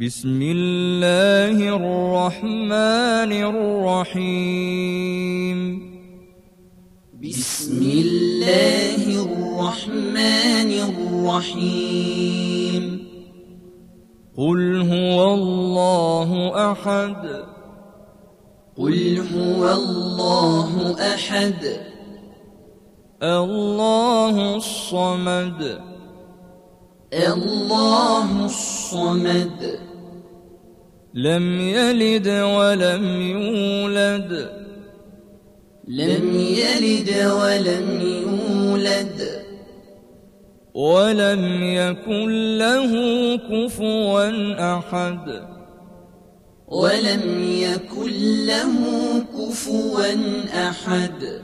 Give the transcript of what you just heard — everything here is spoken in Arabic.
بسم الله الرحمن الرحيم. بسم الله الرحمن الرحيم. قل هو الله أحد. قل هو الله أحد. الله الصمد. الله الصمد. لم يلد ولم يولد. لم يلد ولم يولد. ولم يكن له كفوا أحد. ولم يكن له كفوا أحد.